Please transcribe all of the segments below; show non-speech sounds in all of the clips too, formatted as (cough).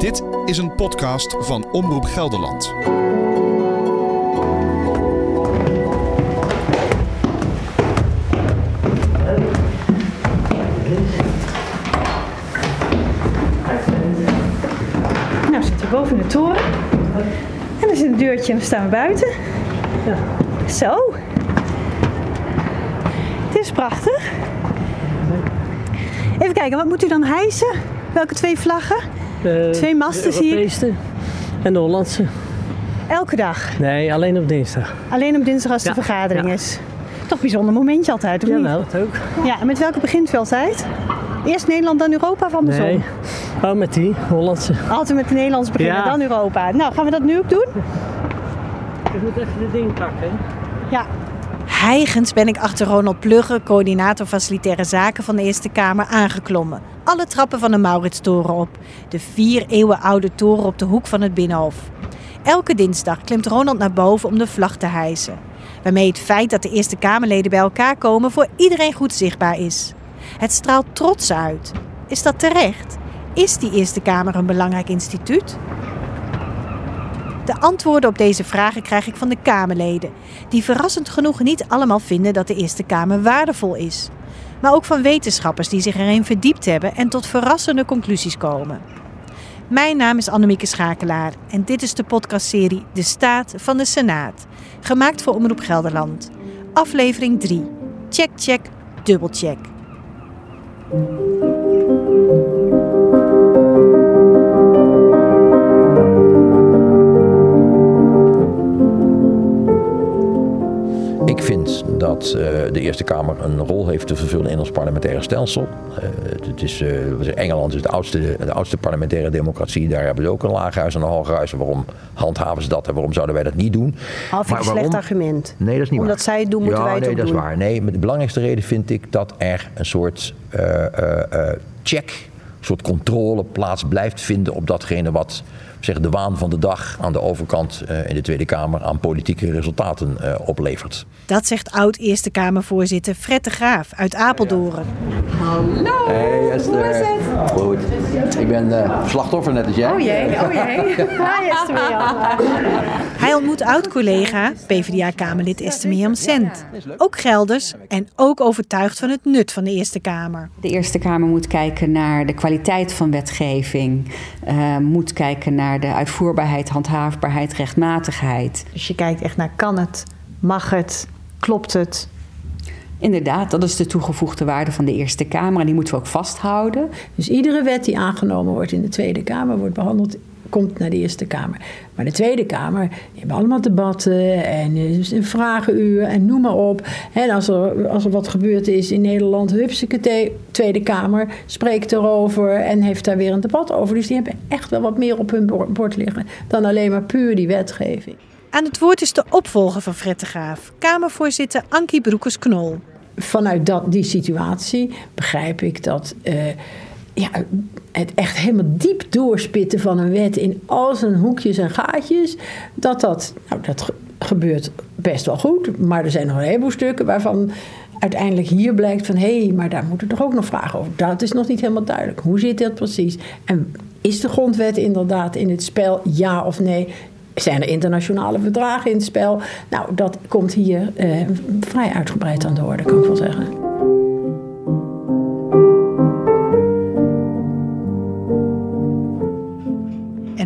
Dit is een podcast van Omroep Gelderland. Nou, we zitten boven de toren. En er zit een deurtje en we staan we buiten. Zo. Het is prachtig. Even kijken, wat moet u dan hijsen? Welke twee vlaggen? De Twee masten zie ik. En de Hollandse. Elke dag. Nee, alleen op dinsdag. Alleen op dinsdag als de vergadering ja. is. Toch een bijzonder momentje altijd, of niet? Jawel, het ook. Ja, en met welke begint u altijd? Eerst Nederland, dan Europa of andersom? Nee, oh, met die Hollandse. Altijd met de Nederlands beginnen, Ja. dan Europa. Nou, gaan we dat nu ook doen? Ik moet even de ding pakken. Ja. Hijgens ben ik achter Ronald Plugge, coördinator facilitaire zaken van de Eerste Kamer, aangeklommen. Alle trappen van de Mauritstoren op. De vier eeuwen oude toren op de hoek van het Binnenhof. Elke dinsdag klimt Ronald naar boven om de vlag te hijsen. Waarmee het feit dat de Eerste Kamerleden bij elkaar komen voor iedereen goed zichtbaar is. Het straalt trots uit. Is dat terecht? Is die Eerste Kamer een belangrijk instituut? De antwoorden op deze vragen krijg ik van de Kamerleden, die verrassend genoeg niet allemaal vinden dat de Eerste Kamer waardevol is. Maar ook van wetenschappers die zich erin verdiept hebben en tot verrassende conclusies komen. Mijn naam is Annemieke Schakelaar en dit is de podcastserie De Staat van de Senaat, gemaakt voor Omroep Gelderland. Aflevering 3. Check, check, dubbelcheck. Dat eh, de Eerste Kamer een rol heeft te vervullen in ons parlementaire stelsel. Eh, het is, eh, Engeland is de oudste, de oudste parlementaire democratie. Daar hebben ze ook een lagerhuis en een hogerhuis. Waarom handhaven ze dat en waarom zouden wij dat niet doen? Maar een slecht argument. Nee, dat is niet Omdat waar. zij het doen, moeten ja, wij het nee, ook dat doen. is waar. Nee, maar de belangrijkste reden vind ik dat er een soort check, een soort controle plaats blijft vinden op datgene wat zeg, de waan van de dag aan de overkant eh, in de Tweede Kamer aan politieke resultaten eh, oplevert. Dat zegt oud Eerste Kamervoorzitter Fred de Graaf uit Apeldoorn. Hey Esther. Goed. Ik ben eh, slachtoffer net als jij. Oh jee, oh jee. (laughs) Hi Esther Mirjam. Hij ontmoet oud-collega, PvdA-Kamerlid Esther Mirjam Sent. Ook Gelders en ook overtuigd van het nut van de Eerste Kamer. De Eerste Kamer moet kijken naar de kwaliteit van wetgeving, eh, moet kijken naar de uitvoerbaarheid, handhaafbaarheid, rechtmatigheid. Dus je kijkt echt naar kan het, mag het, klopt het. Inderdaad, dat is de toegevoegde waarde van de Eerste Kamer en die moeten we ook vasthouden. Dus iedere wet die aangenomen wordt in de Tweede Kamer wordt behandeld, komt naar de Eerste Kamer. Maar de Tweede Kamer, die hebben allemaal debatten en eh, een vragenuur en noem maar op. En als er, als er wat gebeurd is in Nederland, hupsakee, Tweede Kamer spreekt erover en heeft daar weer een debat over. Dus die hebben echt wel wat meer op hun bord- liggen dan alleen maar puur die wetgeving. Aan het woord is de opvolger van Fred de Graaf, Kamervoorzitter Ankie Broekers-Knol. vanuit dat, die situatie begrijp ik dat eh, ja, het echt helemaal diep doorspitten van een wet in al zijn hoekjes en gaatjes, dat dat, nou, dat ge- gebeurt best wel goed. Maar er zijn nog een heleboel stukken waarvan uiteindelijk hier blijkt van hé, hey, maar daar moeten we toch ook nog vragen over. Dat is nog niet helemaal duidelijk. Hoe zit dat precies? En is de grondwet inderdaad in het spel, ja of nee? Zijn er internationale verdragen in het spel? Nou, dat komt hier eh, vrij uitgebreid aan de orde, kan ik wel zeggen.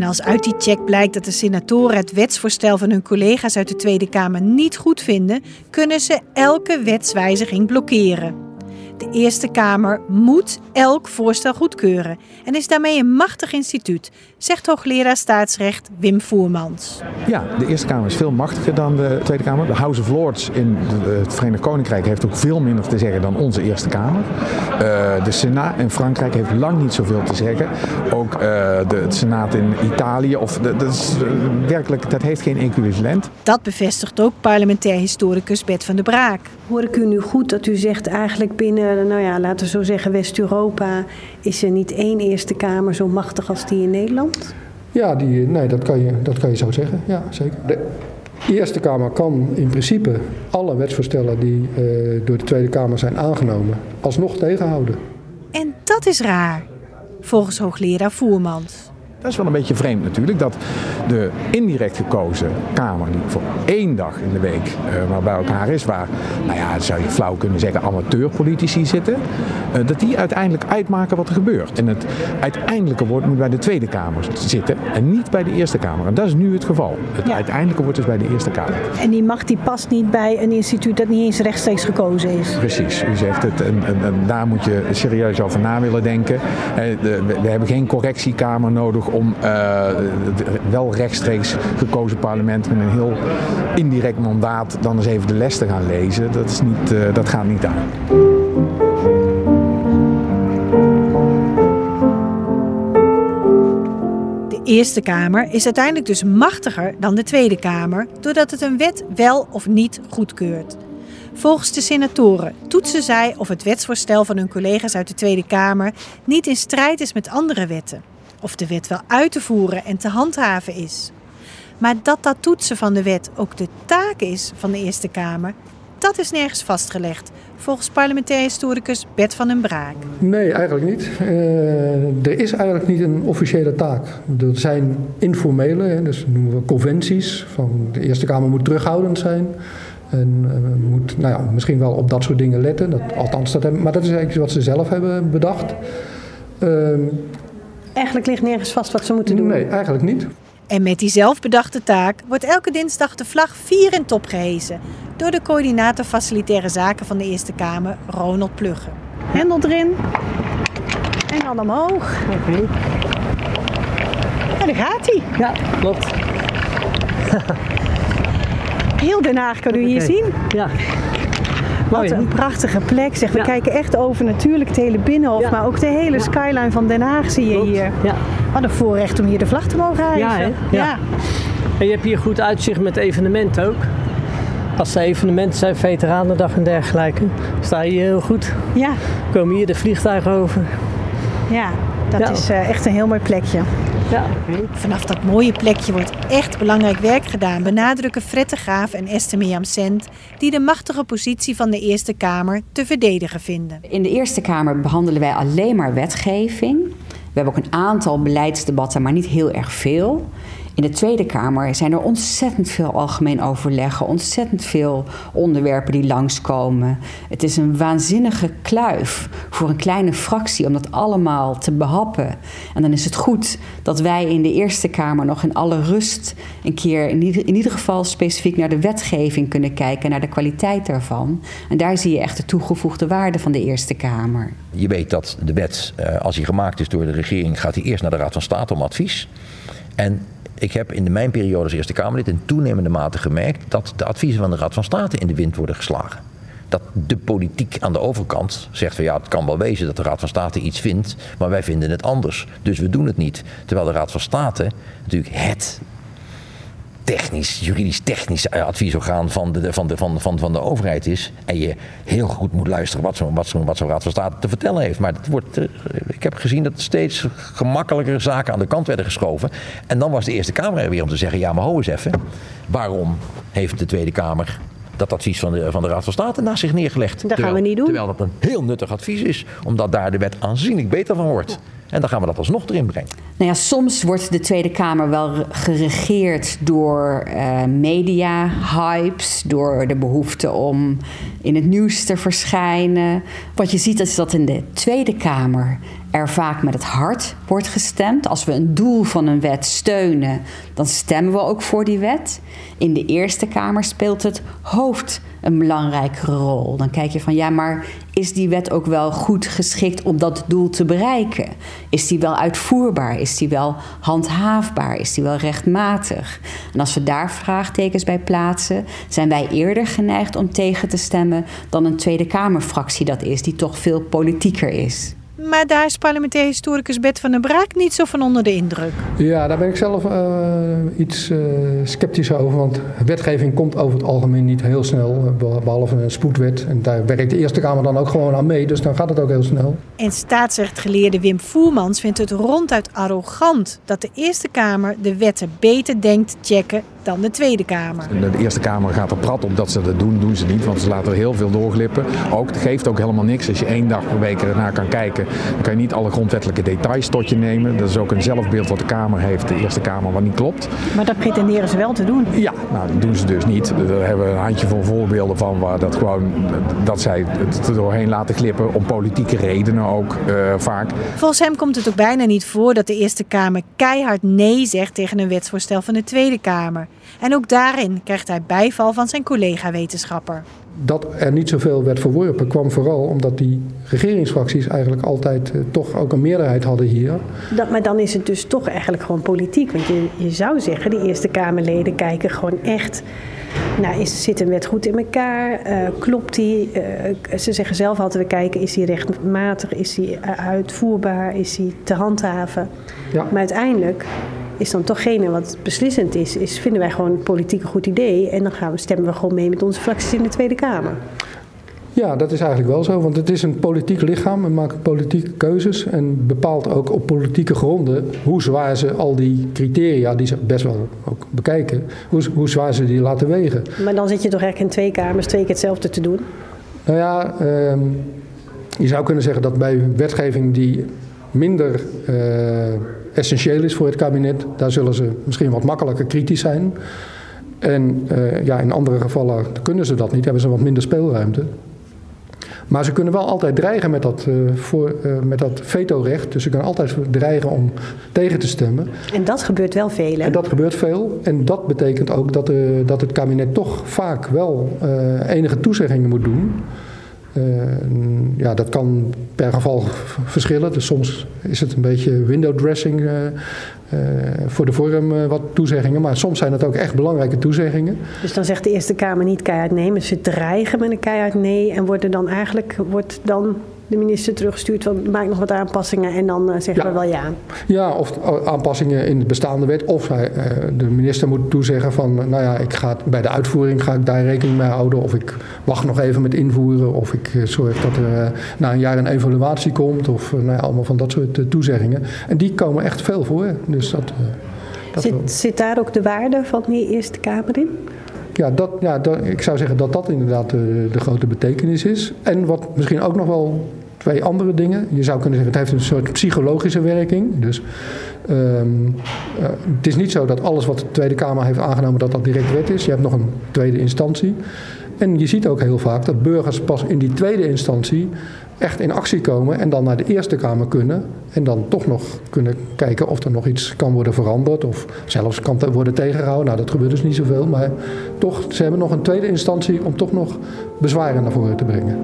Als uit die check blijkt dat de senatoren het wetsvoorstel van hun collega's uit de Tweede Kamer niet goed vinden, kunnen ze elke wetswijziging blokkeren. De Eerste Kamer moet elk voorstel goedkeuren en is daarmee een machtig instituut, zegt hoogleraar staatsrecht Wim Voermans. Ja, de Eerste Kamer is veel machtiger dan de Tweede Kamer. De House of Lords in het Verenigd Koninkrijk heeft ook veel minder te zeggen dan onze Eerste Kamer. Eh, de Senaat in Frankrijk heeft lang niet zoveel te zeggen. Ook eh, de, het Senaat in Italië, of de, dat, is, eh, werkelijk, dat heeft geen equivalent. Dat bevestigt ook parlementair historicus Bert van der Braak. Hoor ik u nu goed dat u zegt eigenlijk binnen, nou ja, laten we zo zeggen, West-Europa is er niet één Eerste Kamer zo machtig als die in Nederland? Ja, die, nee, dat, kan je, dat kan je zo zeggen. Ja, zeker. De Eerste Kamer kan in principe alle wetsvoorstellen die eh, door de Tweede Kamer zijn aangenomen, alsnog tegenhouden. En dat is raar, volgens hoogleraar Voermans. Dat is wel een beetje vreemd natuurlijk, dat de indirect gekozen Kamer, die voor één dag in de week uh, maar bij elkaar is, waar, nou ja, zou je flauw kunnen zeggen, amateurpolitici zitten, uh, dat die uiteindelijk uitmaken wat er gebeurt. En het uiteindelijke woord moet bij de Tweede Kamer zitten en niet bij de Eerste Kamer. En dat is nu het geval. Het ja. uiteindelijke woord is bij de Eerste Kamer. En die macht die past niet bij een instituut dat niet eens rechtstreeks gekozen is. Precies, u zegt het. En, en, en daar moet je serieus over na willen denken. We hebben geen correctiekamer nodig om uh, wel rechtstreeks gekozen parlement met een heel indirect mandaat dan eens even de les te gaan lezen. Dat, is niet, uh, dat gaat niet aan. De Eerste Kamer is uiteindelijk dus machtiger dan de Tweede Kamer, doordat het een wet wel of niet goedkeurt. Volgens de senatoren toetsen zij of het wetsvoorstel van hun collega's uit de Tweede Kamer niet in strijd is met andere wetten. Of de wet wel uit te voeren en te handhaven is. Maar dat dat toetsen van de wet ook de taak is van de Eerste Kamer, dat is nergens vastgelegd, volgens parlementair historicus Bert van den Braak. Nee, eigenlijk niet. Uh, er is eigenlijk niet een officiële taak. Er zijn informele, dus noemen we conventies. Van de Eerste Kamer moet terughoudend zijn. En uh, moet nou ja, misschien wel op dat soort dingen letten. Dat, althans, dat hebben, maar dat is eigenlijk wat ze zelf hebben bedacht. Uh, eigenlijk ligt nergens vast wat ze moeten doen. Nee, eigenlijk niet. En met die zelfbedachte taak wordt elke dinsdag de vlag vier in top gehezen door de coördinator facilitaire zaken van de Eerste Kamer, Ronald Plugge. Hendel erin en dan omhoog. Oké. Okay. En daar gaat hij. Ja, klopt. Heel Den Haag kan u hier zien. Ja. Wat een prachtige plek. Zeg, we ja. kijken echt over natuurlijk het hele Binnenhof, ja. maar ook de hele skyline van Den Haag zie je Klopt. hier. Ja. Wat een voorrecht om hier de vlag te mogen hijsen. Ja. En je hebt hier goed uitzicht met evenementen ook. Als er evenementen zijn, Veteranendag en dergelijke, sta je hier heel goed. Ja. Komen hier de vliegtuigen over. Ja, dat is uh, echt een heel mooi plekje. Ja. Vanaf dat mooie plekje wordt echt belangrijk werk gedaan, benadrukken Fred Graaf en Esther Mirjam Sent, die de machtige positie van de Eerste Kamer te verdedigen vinden. In de Eerste Kamer behandelen wij alleen maar wetgeving. We hebben ook een aantal beleidsdebatten, maar niet heel erg veel. In de Tweede Kamer zijn er ontzettend veel algemeen overleggen, ontzettend veel onderwerpen die langskomen. Het is een waanzinnige kluif voor een kleine fractie om dat allemaal te behappen. En dan is het goed dat wij in de Eerste Kamer nog in alle rust een keer in ieder, geval specifiek naar de wetgeving kunnen kijken, naar de kwaliteit daarvan. En daar zie je echt de toegevoegde waarde van de Eerste Kamer. Je weet dat de wet, als die gemaakt is door de regering, gaat die eerst naar de Raad van State om advies. En ik heb in mijn periode als Eerste Kamerlid in toenemende mate gemerkt dat de adviezen van de Raad van State in de wind worden geslagen. Dat de politiek aan de overkant zegt van ja, het kan wel wezen dat de Raad van State iets vindt, maar wij vinden het anders. Dus we doen het niet. Terwijl de Raad van State natuurlijk het technisch, juridisch technisch adviesorgaan van de, van, de, van, van, van de overheid is. En je heel goed moet luisteren wat zo'n wat zo, wat zo Raad van State te vertellen heeft. Maar het wordt, ik heb gezien dat steeds gemakkelijker zaken aan de kant werden geschoven. En dan was de Eerste Kamer er weer om te zeggen, ja maar ho eens even. Waarom heeft de Tweede Kamer dat advies van de, van de Raad van State naast zich neergelegd? Dat terwijl, gaan we niet doen. Terwijl dat een heel nuttig advies is, omdat daar de wet aanzienlijk beter van wordt. En dan gaan we dat alsnog erin brengen. Nou ja, soms wordt de Tweede Kamer wel geregeerd door uh, media-hypes, door de behoefte om in het nieuws te verschijnen. Wat je ziet is dat in de Tweede Kamer er vaak met het hart wordt gestemd. Als we een doel van een wet steunen, dan stemmen we ook voor die wet. In de Eerste Kamer speelt het hoofd een belangrijkere rol. Dan kijk je van ja, maar is die wet ook wel goed geschikt om dat doel te bereiken? Is die wel uitvoerbaar? Is die wel handhaafbaar? Is die wel rechtmatig? En als we daar vraagtekens bij plaatsen, zijn wij eerder geneigd om tegen te stemmen dan een Tweede Kamerfractie dat is, die toch veel politieker is. Maar daar is parlementair historicus Bert van der Braak niet zo van onder de indruk. Ja, daar ben ik zelf uh, iets uh, sceptisch over. Want wetgeving komt over het algemeen niet heel snel. Behalve een spoedwet. En daar werkt de Eerste Kamer dan ook gewoon aan mee. Dus dan gaat het ook heel snel. En staatsrechtgeleerde Wim Voermans vindt het ronduit arrogant dat de Eerste Kamer de wetten beter denkt, checken dan de Tweede Kamer. De Eerste Kamer gaat er prat op dat ze dat doen, doen ze niet, want ze laten er heel veel doorglippen. Ook, het geeft ook helemaal niks. Als je één dag per week ernaar kan kijken, dan kan je niet alle grondwettelijke details tot je nemen. Dat is ook een zelfbeeld wat de Kamer heeft, de Eerste Kamer, wat niet klopt. Maar dat pretenderen ze wel te doen. Ja, nou dat doen ze dus niet. Daar hebben we een handjevol voorbeelden van waar dat gewoon, dat zij het er doorheen laten glippen om politieke redenen ook uh, vaak. Volgens hem komt het ook bijna niet voor dat de Eerste Kamer keihard nee zegt tegen een wetsvoorstel van de Tweede Kamer. En ook daarin krijgt hij bijval van zijn collega-wetenschapper. Dat er niet zoveel werd verworpen kwam vooral omdat die regeringsfracties eigenlijk altijd uh, toch ook een meerderheid hadden hier. Dat, maar dan is het dus toch eigenlijk gewoon politiek. Want je, je zou zeggen, de Eerste Kamerleden kijken gewoon echt nou, is, zit een wet goed in elkaar? Uh, klopt die? Uh, ze zeggen zelf altijd, we kijken, is die rechtmatig? Is die uitvoerbaar? Is die te handhaven? Ja. Maar uiteindelijk is dan tochgene wat beslissend is, is vinden wij gewoon politiek een goed idee. En dan gaan we, stemmen we gewoon mee met onze fracties in de Tweede Kamer. Ja, dat is eigenlijk wel zo. Want het is een politiek lichaam en maakt politieke keuzes. En bepaalt ook op politieke gronden hoe zwaar ze al die criteria, die ze best wel ook bekijken, hoe, hoe zwaar ze die laten wegen. Maar dan zit je toch eigenlijk in twee kamers twee keer hetzelfde te doen? Nou ja, uh, je zou kunnen zeggen dat bij wetgeving die minder uh, essentieel is voor het kabinet, daar zullen ze misschien wat makkelijker kritisch zijn. En uh, ja, in andere gevallen kunnen ze dat niet, hebben ze wat minder speelruimte. Maar ze kunnen wel altijd dreigen met dat, uh, voor, uh, met dat vetorecht. Dus ze kunnen altijd dreigen om tegen te stemmen. En dat gebeurt wel veel, hè? En dat gebeurt veel. En dat betekent ook dat, dat het kabinet toch vaak wel enige toezeggingen moet doen. Uh, ja, dat kan per geval verschillen. Dus soms is het een beetje window dressing uh, uh, voor de vorm wat toezeggingen. Maar soms zijn het ook echt belangrijke toezeggingen. Dus dan zegt de Eerste Kamer niet keihard nee, maar ze dreigen met een keihard nee. En worden dan eigenlijk, wordt dan de minister teruggestuurd van maak nog wat aanpassingen en dan uh, zeggen ja. we wel ja. Ja, of aanpassingen in de bestaande wet. Of hij, uh, de minister moet toezeggen van nou ja, ik ga bij de uitvoering ga ik daar rekening mee houden. Of ik wacht nog even met invoeren. Of ik zorg dat er na een jaar een evaluatie komt. Of nou ja, allemaal van dat soort toezeggingen. En die komen echt veel voor. Dus dat, dat zit, zit daar ook de waarde van die Eerste Kamer in? Ja, dat, ja ik zou zeggen dat dat inderdaad de, de, grote betekenis is. En wat misschien ook nog wel twee andere dingen. Je zou kunnen zeggen, het heeft een soort psychologische werking. Dus um, uh, het is niet zo dat alles wat de Tweede Kamer heeft aangenomen, dat dat direct wet is. Je hebt nog een tweede instantie. En je ziet ook heel vaak dat burgers pas in die tweede instantie echt in actie komen en dan naar de Eerste Kamer kunnen. En dan toch nog kunnen kijken of er nog iets kan worden veranderd. Of zelfs kan worden tegengehouden. Nou, dat gebeurt dus niet zoveel. Maar toch, ze hebben nog een tweede instantie om toch nog bezwaren naar voren te brengen.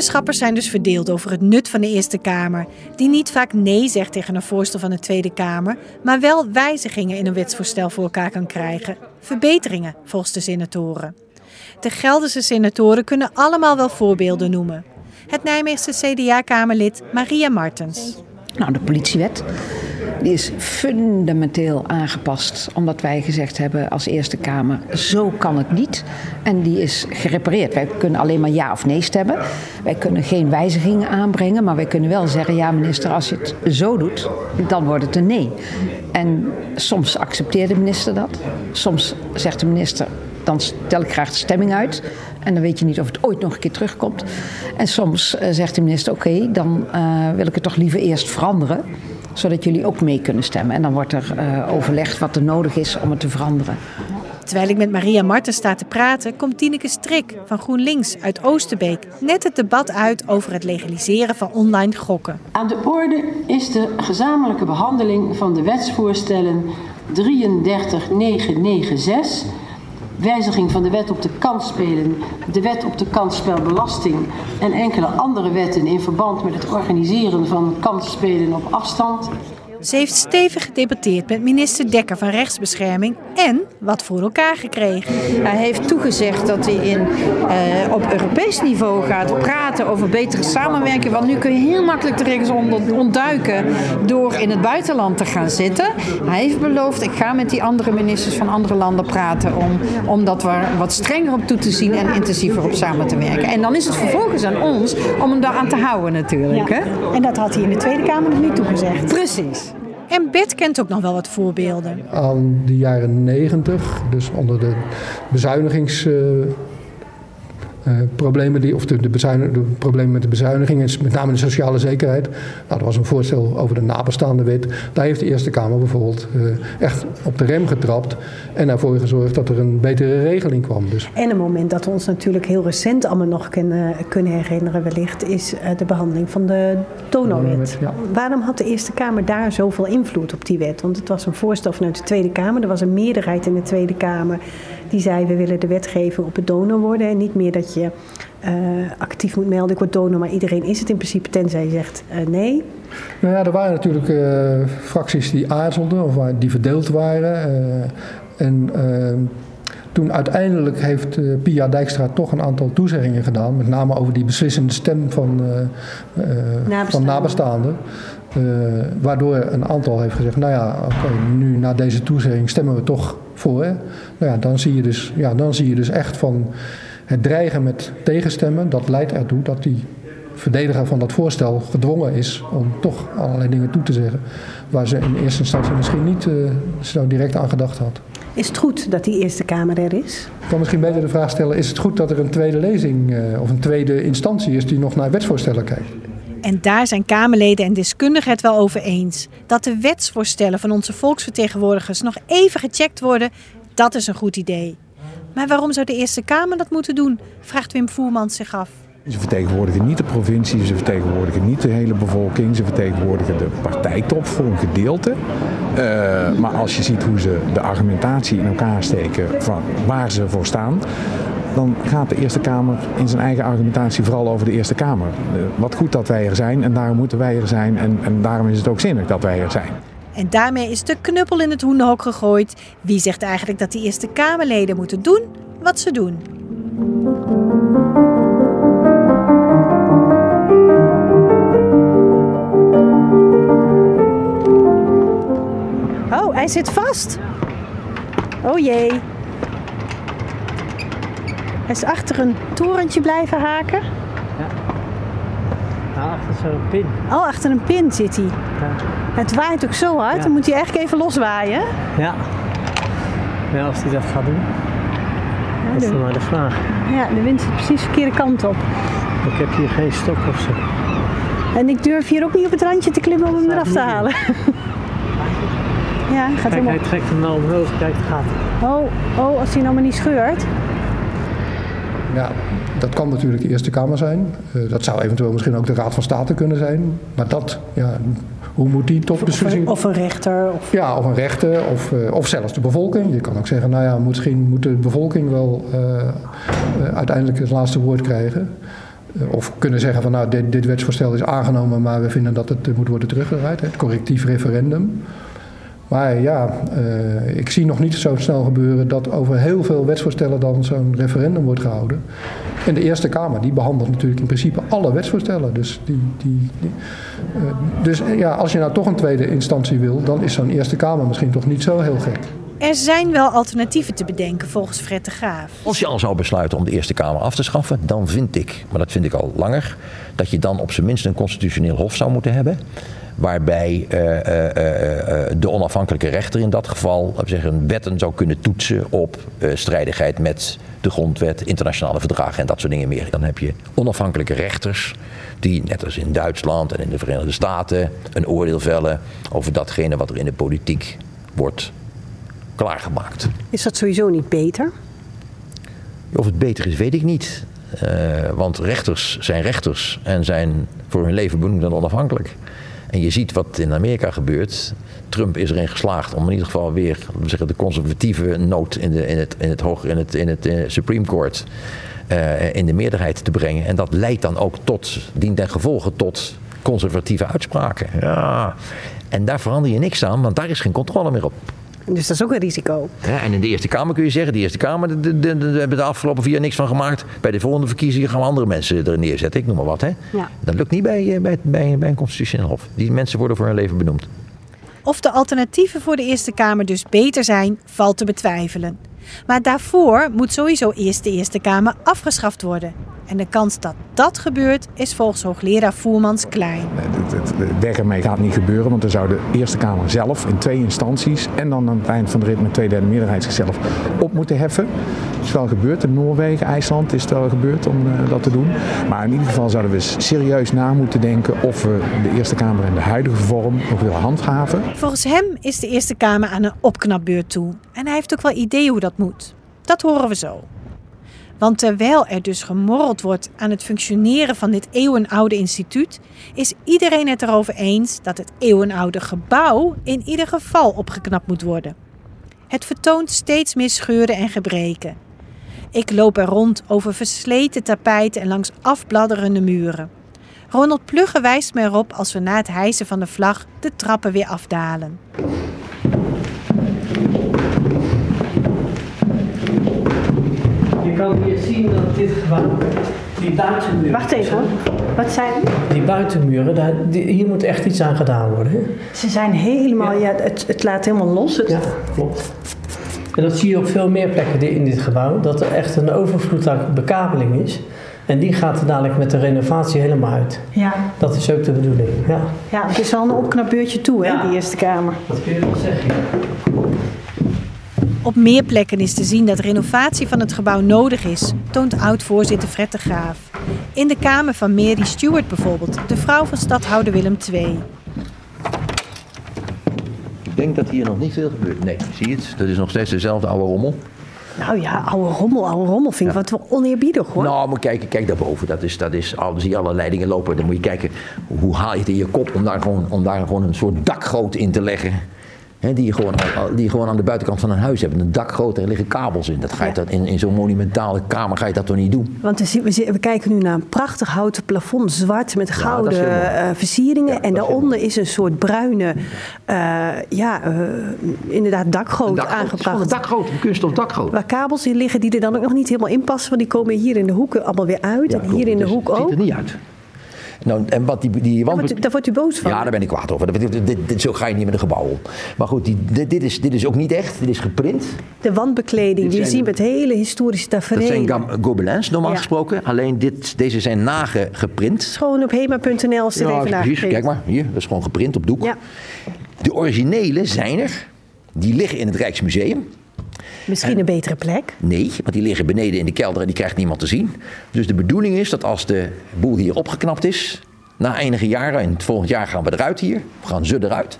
Wetenschappers zijn dus verdeeld over het nut van de Eerste Kamer, die niet vaak nee zegt tegen een voorstel van de Tweede Kamer, maar wel wijzigingen in een wetsvoorstel voor elkaar kan krijgen. Verbeteringen, volgens de senatoren. De Gelderse senatoren kunnen allemaal wel voorbeelden noemen. Het Nijmeegse CDA-kamerlid Maria Martens. Nou, de politiewet. Die is fundamenteel aangepast, omdat wij gezegd hebben als Eerste Kamer: zo kan het niet. En die is gerepareerd. Wij kunnen alleen maar ja of nee stemmen. Wij kunnen geen wijzigingen aanbrengen, maar wij kunnen wel zeggen: ja, minister, als je het zo doet, dan wordt het een nee. En soms accepteert de minister dat. Soms zegt de minister: dan stel ik graag de stemming uit. En dan weet je niet of het ooit nog een keer terugkomt. En soms uh, zegt de minister: oké, okay, dan uh, wil ik het toch liever eerst veranderen zodat jullie ook mee kunnen stemmen. En dan wordt er uh, overlegd wat er nodig is om het te veranderen. Terwijl ik met Maria Martens sta te praten, komt Tineke Strik van GroenLinks uit Oosterbeek net het debat uit over het legaliseren van online gokken. Aan de orde is de gezamenlijke behandeling van de wetsvoorstellen 33996 wijziging van de wet op de kansspelen, de wet op de kansspelbelasting en enkele andere wetten in verband met het organiseren van kansspelen op afstand. Ze heeft stevig gedebatteerd met minister Dekker van Rechtsbescherming en wat voor elkaar gekregen. Hij heeft toegezegd dat hij in, uh, op Europees niveau gaat praten over betere samenwerking. Want nu kun je heel makkelijk de regels ontduiken door in het buitenland te gaan zitten. Hij heeft beloofd, ik ga met die andere ministers van andere landen praten om, om dat wat strenger op toe te zien en intensiever op samen te werken. En dan is het vervolgens aan ons om hem daaraan te houden natuurlijk. Hè? En dat had hij in de Tweede Kamer nog niet toegezegd. Precies. En Bert kent ook nog wel wat voorbeelden. Aan de jaren negentig, dus onder de bezuinigings... Uh, problemen die, of de, de, de, problemen met de bezuinigingen, met name de sociale zekerheid. Nou, er was een voorstel over de nabestaande wet. Daar heeft de Eerste Kamer bijvoorbeeld uh, echt op de rem getrapt en ervoor gezorgd dat er een betere regeling kwam. Dus. En een moment dat we ons natuurlijk heel recent allemaal nog kunnen, kunnen herinneren, wellicht, is uh, de behandeling van de Donowet. Ja. Waarom had de Eerste Kamer daar zoveel invloed op die wet? Want het was een voorstel vanuit de Tweede Kamer. Er was een meerderheid in de Tweede Kamer die zei: we willen de wetgeving op het donor worden en niet meer dat je uh, actief moet melden. Ik word donor, maar iedereen is het in principe, tenzij je zegt uh, nee. Nou ja, er waren natuurlijk uh, fracties die aarzelden of die verdeeld waren. en toen uiteindelijk heeft Pia Dijkstra toch een aantal toezeggingen gedaan, met name over die beslissende stem van, nabestaanden. van nabestaanden. Waardoor een aantal heeft gezegd, nou ja, oké, nu na deze toezegging stemmen we toch voor. Hè? Nou ja, dan zie je dus, ja, dan zie je dus echt van het dreigen met tegenstemmen, dat leidt ertoe dat die verdediger van dat voorstel gedwongen is om toch allerlei dingen toe te zeggen waar ze in eerste instantie misschien niet uh, zo direct aan gedacht had. Is het goed dat die Eerste Kamer er is? Ik kan misschien beter de vraag stellen: is het goed dat er een tweede lezing uh, of een tweede instantie is die nog naar wetsvoorstellen kijkt? En daar zijn Kamerleden en deskundigen het wel over eens. Dat de wetsvoorstellen van onze volksvertegenwoordigers nog even gecheckt worden, dat is een goed idee. Maar waarom zou de Eerste Kamer dat moeten doen? Vraagt Wim Voermans zich af. Ze vertegenwoordigen niet de provincie, ze vertegenwoordigen niet de hele bevolking, ze vertegenwoordigen de partijtop voor een gedeelte. Uh, maar als je ziet hoe ze de argumentatie in elkaar steken van waar ze voor staan, dan gaat de Eerste Kamer in zijn eigen argumentatie vooral over de Eerste Kamer. Uh, wat goed dat wij er zijn en daarom moeten wij er zijn en, en daarom is het ook zinnig dat wij er zijn. En daarmee is de knuppel in het hoenderhok gegooid. Wie zegt eigenlijk dat de Eerste Kamerleden moeten doen wat ze doen? Oh, hij zit vast. Oh jee. Hij is achter een torentje blijven haken. Ja. Nou, achter zo'n pin. Oh, achter een pin zit hij. Ja. Het waait ook zo hard, dan moet hij echt even loswaaien. Ja. Ja, als hij dat gaat doen. Ja, dat is dan maar de vraag. Ja, de wind zit precies de verkeerde kant op. Ik heb hier geen stok of zo. En ik durf hier ook niet op het randje te klimmen om hem eraf te halen. (laughs) ja, gaat Kijk, hij trekt hem nou omhoog. Kijk, het gaat. Oh, oh, als hij nou maar niet scheurt. Ja, dat kan natuurlijk de Eerste Kamer zijn. Uh, dat zou eventueel misschien ook de Raad van State kunnen zijn. Maar dat, ja, hoe moet die tot beslissing... Of een rechter. Of... Ja, of een rechter. Of, uh, of zelfs de bevolking. Je kan ook zeggen, nou ja, misschien moet de bevolking wel uh, uiteindelijk het laatste woord krijgen. Of kunnen zeggen van nou, dit, dit wetsvoorstel is aangenomen, maar we vinden dat het moet worden teruggedraaid. Het correctief referendum. Maar ja, uh, ik zie nog niet zo snel gebeuren dat over heel veel wetsvoorstellen dan zo'n referendum wordt gehouden. En de Eerste Kamer die behandelt natuurlijk in principe alle wetsvoorstellen. Dus, die, die, die uh, dus ja, als je nou toch een tweede instantie wil, dan is zo'n Eerste Kamer misschien toch niet zo heel gek. Er zijn wel alternatieven te bedenken volgens Fred de Graaf. Als je al zou besluiten om de Eerste Kamer af te schaffen, dan vind ik, maar dat vind ik al langer, dat je dan op zijn minst een constitutioneel hof zou moeten hebben waarbij uh, uh, uh, de onafhankelijke rechter in dat geval zeggen, wetten zou kunnen toetsen op strijdigheid met de grondwet, internationale verdragen en dat soort dingen meer. Dan heb je onafhankelijke rechters die, net als in Duitsland en in de Verenigde Staten, een oordeel vellen over datgene wat er in de politiek wordt klaargemaakt. Is dat sowieso niet beter? Of het beter is, weet ik niet. want rechters zijn rechters en zijn voor hun leven benoemd en onafhankelijk. En je ziet wat in Amerika gebeurt. Trump is erin geslaagd om in ieder geval weer zeggen, de conservatieve noot in, de, in, het, in het hoger in het, in het, eh, Supreme Court uh, in de meerderheid te brengen. En dat leidt dan ook tot, dient ten gevolge tot conservatieve uitspraken. Ja. En daar verander je niks aan, want daar is geen controle meer op. Dus dat is ook een risico. en in de Eerste Kamer kun je zeggen, de Eerste Kamer, daar hebben de afgelopen vier jaar niks van gemaakt. Bij de volgende verkiezingen gaan we andere mensen er neerzetten, ik noem maar wat. Hè? Ja. Dat lukt niet bij, bij, bij, bij een constitutioneel hof. Die mensen worden voor hun leven benoemd. Of de alternatieven voor de Eerste Kamer dus beter zijn, valt te betwijfelen. Maar daarvoor moet sowieso eerst de Eerste Kamer afgeschaft worden. En de kans dat dat gebeurt is volgens hoogleraar Voermans klein. Het weg ermee gaat niet gebeuren, want dan zou de Eerste Kamer zelf in twee instanties en dan aan het eind van de rit met twee derde meerderheid zichzelf op moeten heffen. Het is wel gebeurd in Noorwegen, IJsland is het wel gebeurd om uh, dat te doen. Maar in ieder geval zouden we serieus na moeten denken of we de Eerste Kamer in de huidige vorm nog willen handhaven. Volgens hem is de Eerste Kamer aan een opknapbeurt toe. En hij heeft ook wel ideeën hoe dat moet. Dat horen we zo. Want terwijl er dus gemorreld wordt aan het functioneren van dit eeuwenoude instituut, is iedereen het erover eens dat het eeuwenoude gebouw in ieder geval opgeknapt moet worden. Het vertoont steeds meer scheuren en gebreken. Ik loop er rond over versleten tapijten en langs afbladderende muren. Ronald Plugge wijst me erop als we na het hijsen van de vlag de trappen weer afdalen. Kan hier zien dat dit gebouw, die buitenmuren... Wacht even hoor. Wat zijn Die buitenmuren, daar, die, hier moet echt iets aan gedaan worden. Hè? Ze zijn helemaal, ja, het, het laat helemaal los. Het... Ja, klopt. En dat zie je op veel meer plekken in dit gebouw, dat er echt een overvloed aan bekabeling is. En die gaat er dadelijk met de renovatie helemaal uit. Ja. Dat is ook de bedoeling. Ja, ja het is al een opknapbeurtje toe, hè, die Eerste Kamer. Dat kun je wel zeggen. Op meer plekken is te zien dat renovatie van het gebouw nodig is, toont oud-voorzitter Fred de Graaf. In de kamer van Mary Stewart bijvoorbeeld, de vrouw van stadhouder Willem II. Ik denk dat hier nog niet veel gebeurt. Nee, zie je het? Dat is nog steeds dezelfde oude rommel. Nou ja, oude rommel, oude rommel vind ik ja. wat wel oneerbiedig hoor. Nou, maar kijk, kijk daarboven. Dat is, dat is, al zie je alle leidingen lopen. Dan moet je kijken, hoe haal je het in je kop om daar gewoon, om daar gewoon een soort dakgoot in te leggen. He, die, je gewoon, die gewoon aan de buitenkant van een huis hebt. Een dak groot, er liggen kabels in. Dat ga je ja. dat in, in zo'n monumentale kamer ga je dat toch niet doen? Want we, we, kijken nu naar een prachtig houten plafond, zwart met gouden ja, uh, versieringen. Ja, en daaronder is, is, een soort bruine, uh, ja, uh, inderdaad dakgoot, dakgoot aangebracht. Een dakgoot, een kunststof dakgoot. Waar kabels in liggen die er dan ook nog niet helemaal in passen. Want die komen hier in de hoeken allemaal weer uit. en hier in de hoek ook. Het ziet er niet uit. Nou, en wat die, die wand... Daar, daar wordt u boos van? Ja, daar ben ik kwaad over. Dit, dit, dit, zo ga je niet met een gebouw om. Maar goed, die, dit, dit, is, dit is ook niet echt. Dit is geprint. De wandbekleding, die je ziet met hele historische tafereelen. Dat zijn gobelins normaal ja. gesproken. Alleen dit, deze zijn nageprint. Gewoon op hema.nl is dit ja, even precies. Kijk maar, hier. Dat is gewoon geprint op doek. Ja. De originele zijn er. Die liggen in het Rijksmuseum. Misschien een betere plek? Nee, want die liggen beneden in de kelder en die krijgt niemand te zien. Dus de bedoeling is dat als de boel hier opgeknapt is, na enige jaren, en het volgend jaar gaan we eruit hier, we gaan ze eruit.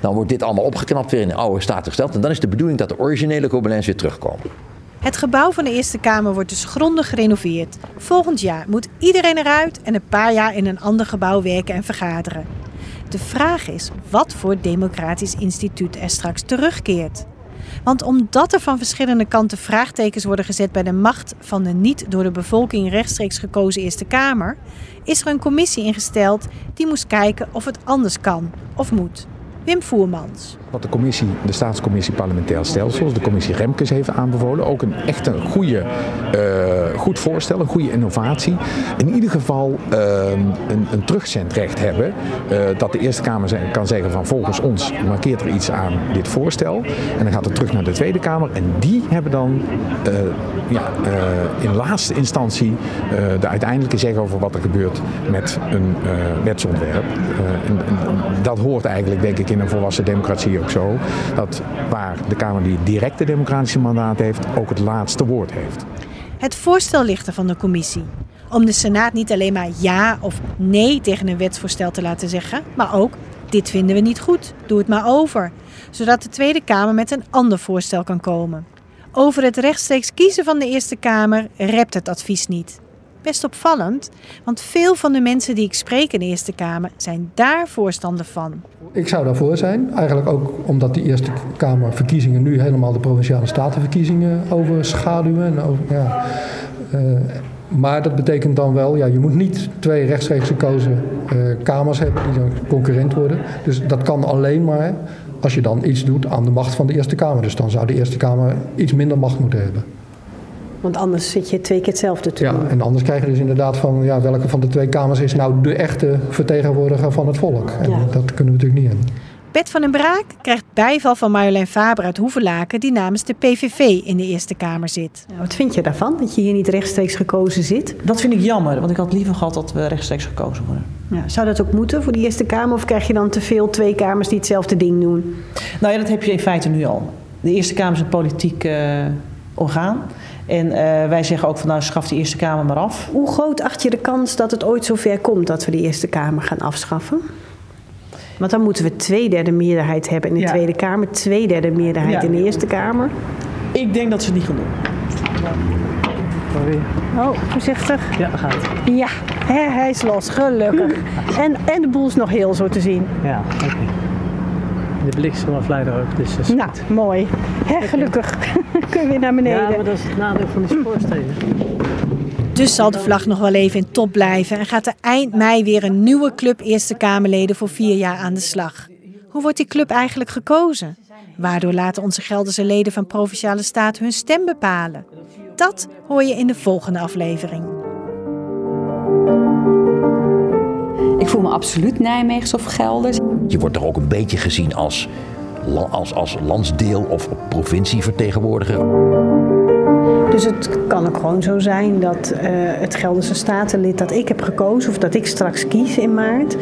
Dan wordt dit allemaal opgeknapt, weer in de oude staat gesteld. En dan is de bedoeling dat de originele Gobelins weer terugkomen. Het gebouw van de Eerste Kamer wordt dus grondig gerenoveerd. Volgend jaar moet iedereen eruit en een paar jaar in een ander gebouw werken en vergaderen. De vraag is wat voor democratisch instituut er straks terugkeert. Want omdat er van verschillende kanten vraagtekens worden gezet bij de macht van de niet door de bevolking rechtstreeks gekozen Eerste Kamer, is er een commissie ingesteld die moest kijken of het anders kan of moet. Wim Voermans. Wat de commissie, de staatscommissie parlementair stelsels, de commissie Remkes heeft aanbevolen. Ook een echt een goede, uh, goed voorstel, een goede innovatie. In ieder geval uh, een, een terugzendrecht hebben. Uh, dat de Eerste Kamer kan zeggen van volgens ons markeert er iets aan dit voorstel. En dan gaat het terug naar de Tweede Kamer. En die hebben dan ja, in laatste instantie de uiteindelijke zeg over wat er gebeurt met een wetsontwerp. Dat hoort eigenlijk denk ik in een volwassen democratie ook zo. Dat waar de Kamer die directe democratische mandaat heeft, ook het laatste woord heeft. Het voorstel ligt er van de commissie. Om de Senaat niet alleen maar ja of nee tegen een wetsvoorstel te laten zeggen, maar ook dit vinden we niet goed, doe het maar over. Zodat de Tweede Kamer met een ander voorstel kan komen. Over het rechtstreeks kiezen van de Eerste Kamer rept het advies niet. Best opvallend, want veel van de mensen die ik spreek in de Eerste Kamer zijn daar voorstander van. Ik zou daarvoor zijn. Eigenlijk ook omdat die Eerste Kamerverkiezingen nu helemaal de provinciale statenverkiezingen overschaduwen. En over, ja, uh, Maar dat betekent dan wel, ja, je moet niet twee rechtstreeks gekozen uh, kamers hebben die dan concurrent worden. Dus dat kan alleen maar als je dan iets doet aan de macht van de Eerste Kamer. Dus dan zou de Eerste Kamer iets minder macht moeten hebben. Want anders zit je twee keer hetzelfde te ja, doen. en anders krijg je dus inderdaad van ja, welke van de twee kamers is nou de echte vertegenwoordiger van het volk. En Ja. dat kunnen we natuurlijk niet hebben. Bert van den Braak krijgt bijval van Marjolein Faber uit Hoevelaken... die namens de PVV in de Eerste Kamer zit. Nou, wat vind je daarvan, dat je hier niet rechtstreeks gekozen zit? Dat vind ik jammer, want ik had liever gehad dat we rechtstreeks gekozen worden. Ja, zou dat ook moeten voor de Eerste Kamer? Of krijg je dan te veel twee kamers die hetzelfde ding doen? Nou ja, dat heb je in feite nu al. De Eerste Kamer is een politiek eh, orgaan. En eh, wij zeggen ook van nou schaf die Eerste Kamer maar af. Hoe groot acht je de kans dat het ooit zover komt dat we de Eerste Kamer gaan afschaffen? Want dan moeten we twee derde meerderheid hebben in de Ja. Tweede Kamer, twee derde meerderheid Ja. in de Eerste Kamer. Ik denk dat ze het niet gaan doen. Oh, voorzichtig. Ja, gaat. Ja, hij is los, gelukkig. (laughs) En, en de boel is nog heel zo te zien. Ja, oké. De bliksemafleider ook, dus dat is Nou, mooi. Hè, gelukkig. (laughs) Kunnen we weer naar beneden. Ja, maar dat is het nadeel van die spoorstenen. Dus zal de vlag nog wel even in top blijven... en gaat er eind mei weer een nieuwe club Eerste Kamerleden voor vier jaar aan de slag. Hoe wordt die club eigenlijk gekozen? Waardoor laten onze Gelderse leden van Provinciale Staten hun stem bepalen? Dat hoor je in de volgende aflevering. Ik voel me absoluut Nijmeegs of Gelders. Je wordt toch ook een beetje gezien als, als, als landsdeel of provincievertegenwoordiger. Dus het kan ook gewoon zo zijn dat eh, het Gelderse Statenlid dat ik heb gekozen, of dat ik straks kies in maart,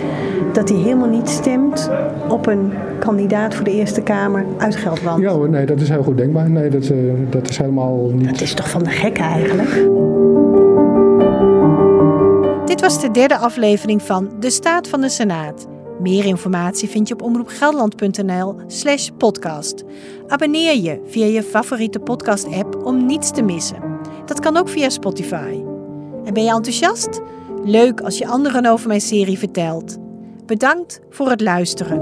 dat hij helemaal niet stemt op een kandidaat voor de Eerste Kamer uit Gelderland. Ja hoor, nee, dat is heel goed denkbaar. Nee, dat, eh, dat is helemaal niet... Het is toch van de gekken eigenlijk? Dit was de derde aflevering van De Staat van de Senaat. Meer informatie vind je op omroepgelderland.nl slash podcast. Abonneer je via je favoriete podcast-app om niets te missen. Dat kan ook via Spotify. En ben je enthousiast? Leuk als je anderen over mijn serie vertelt. Bedankt voor het luisteren.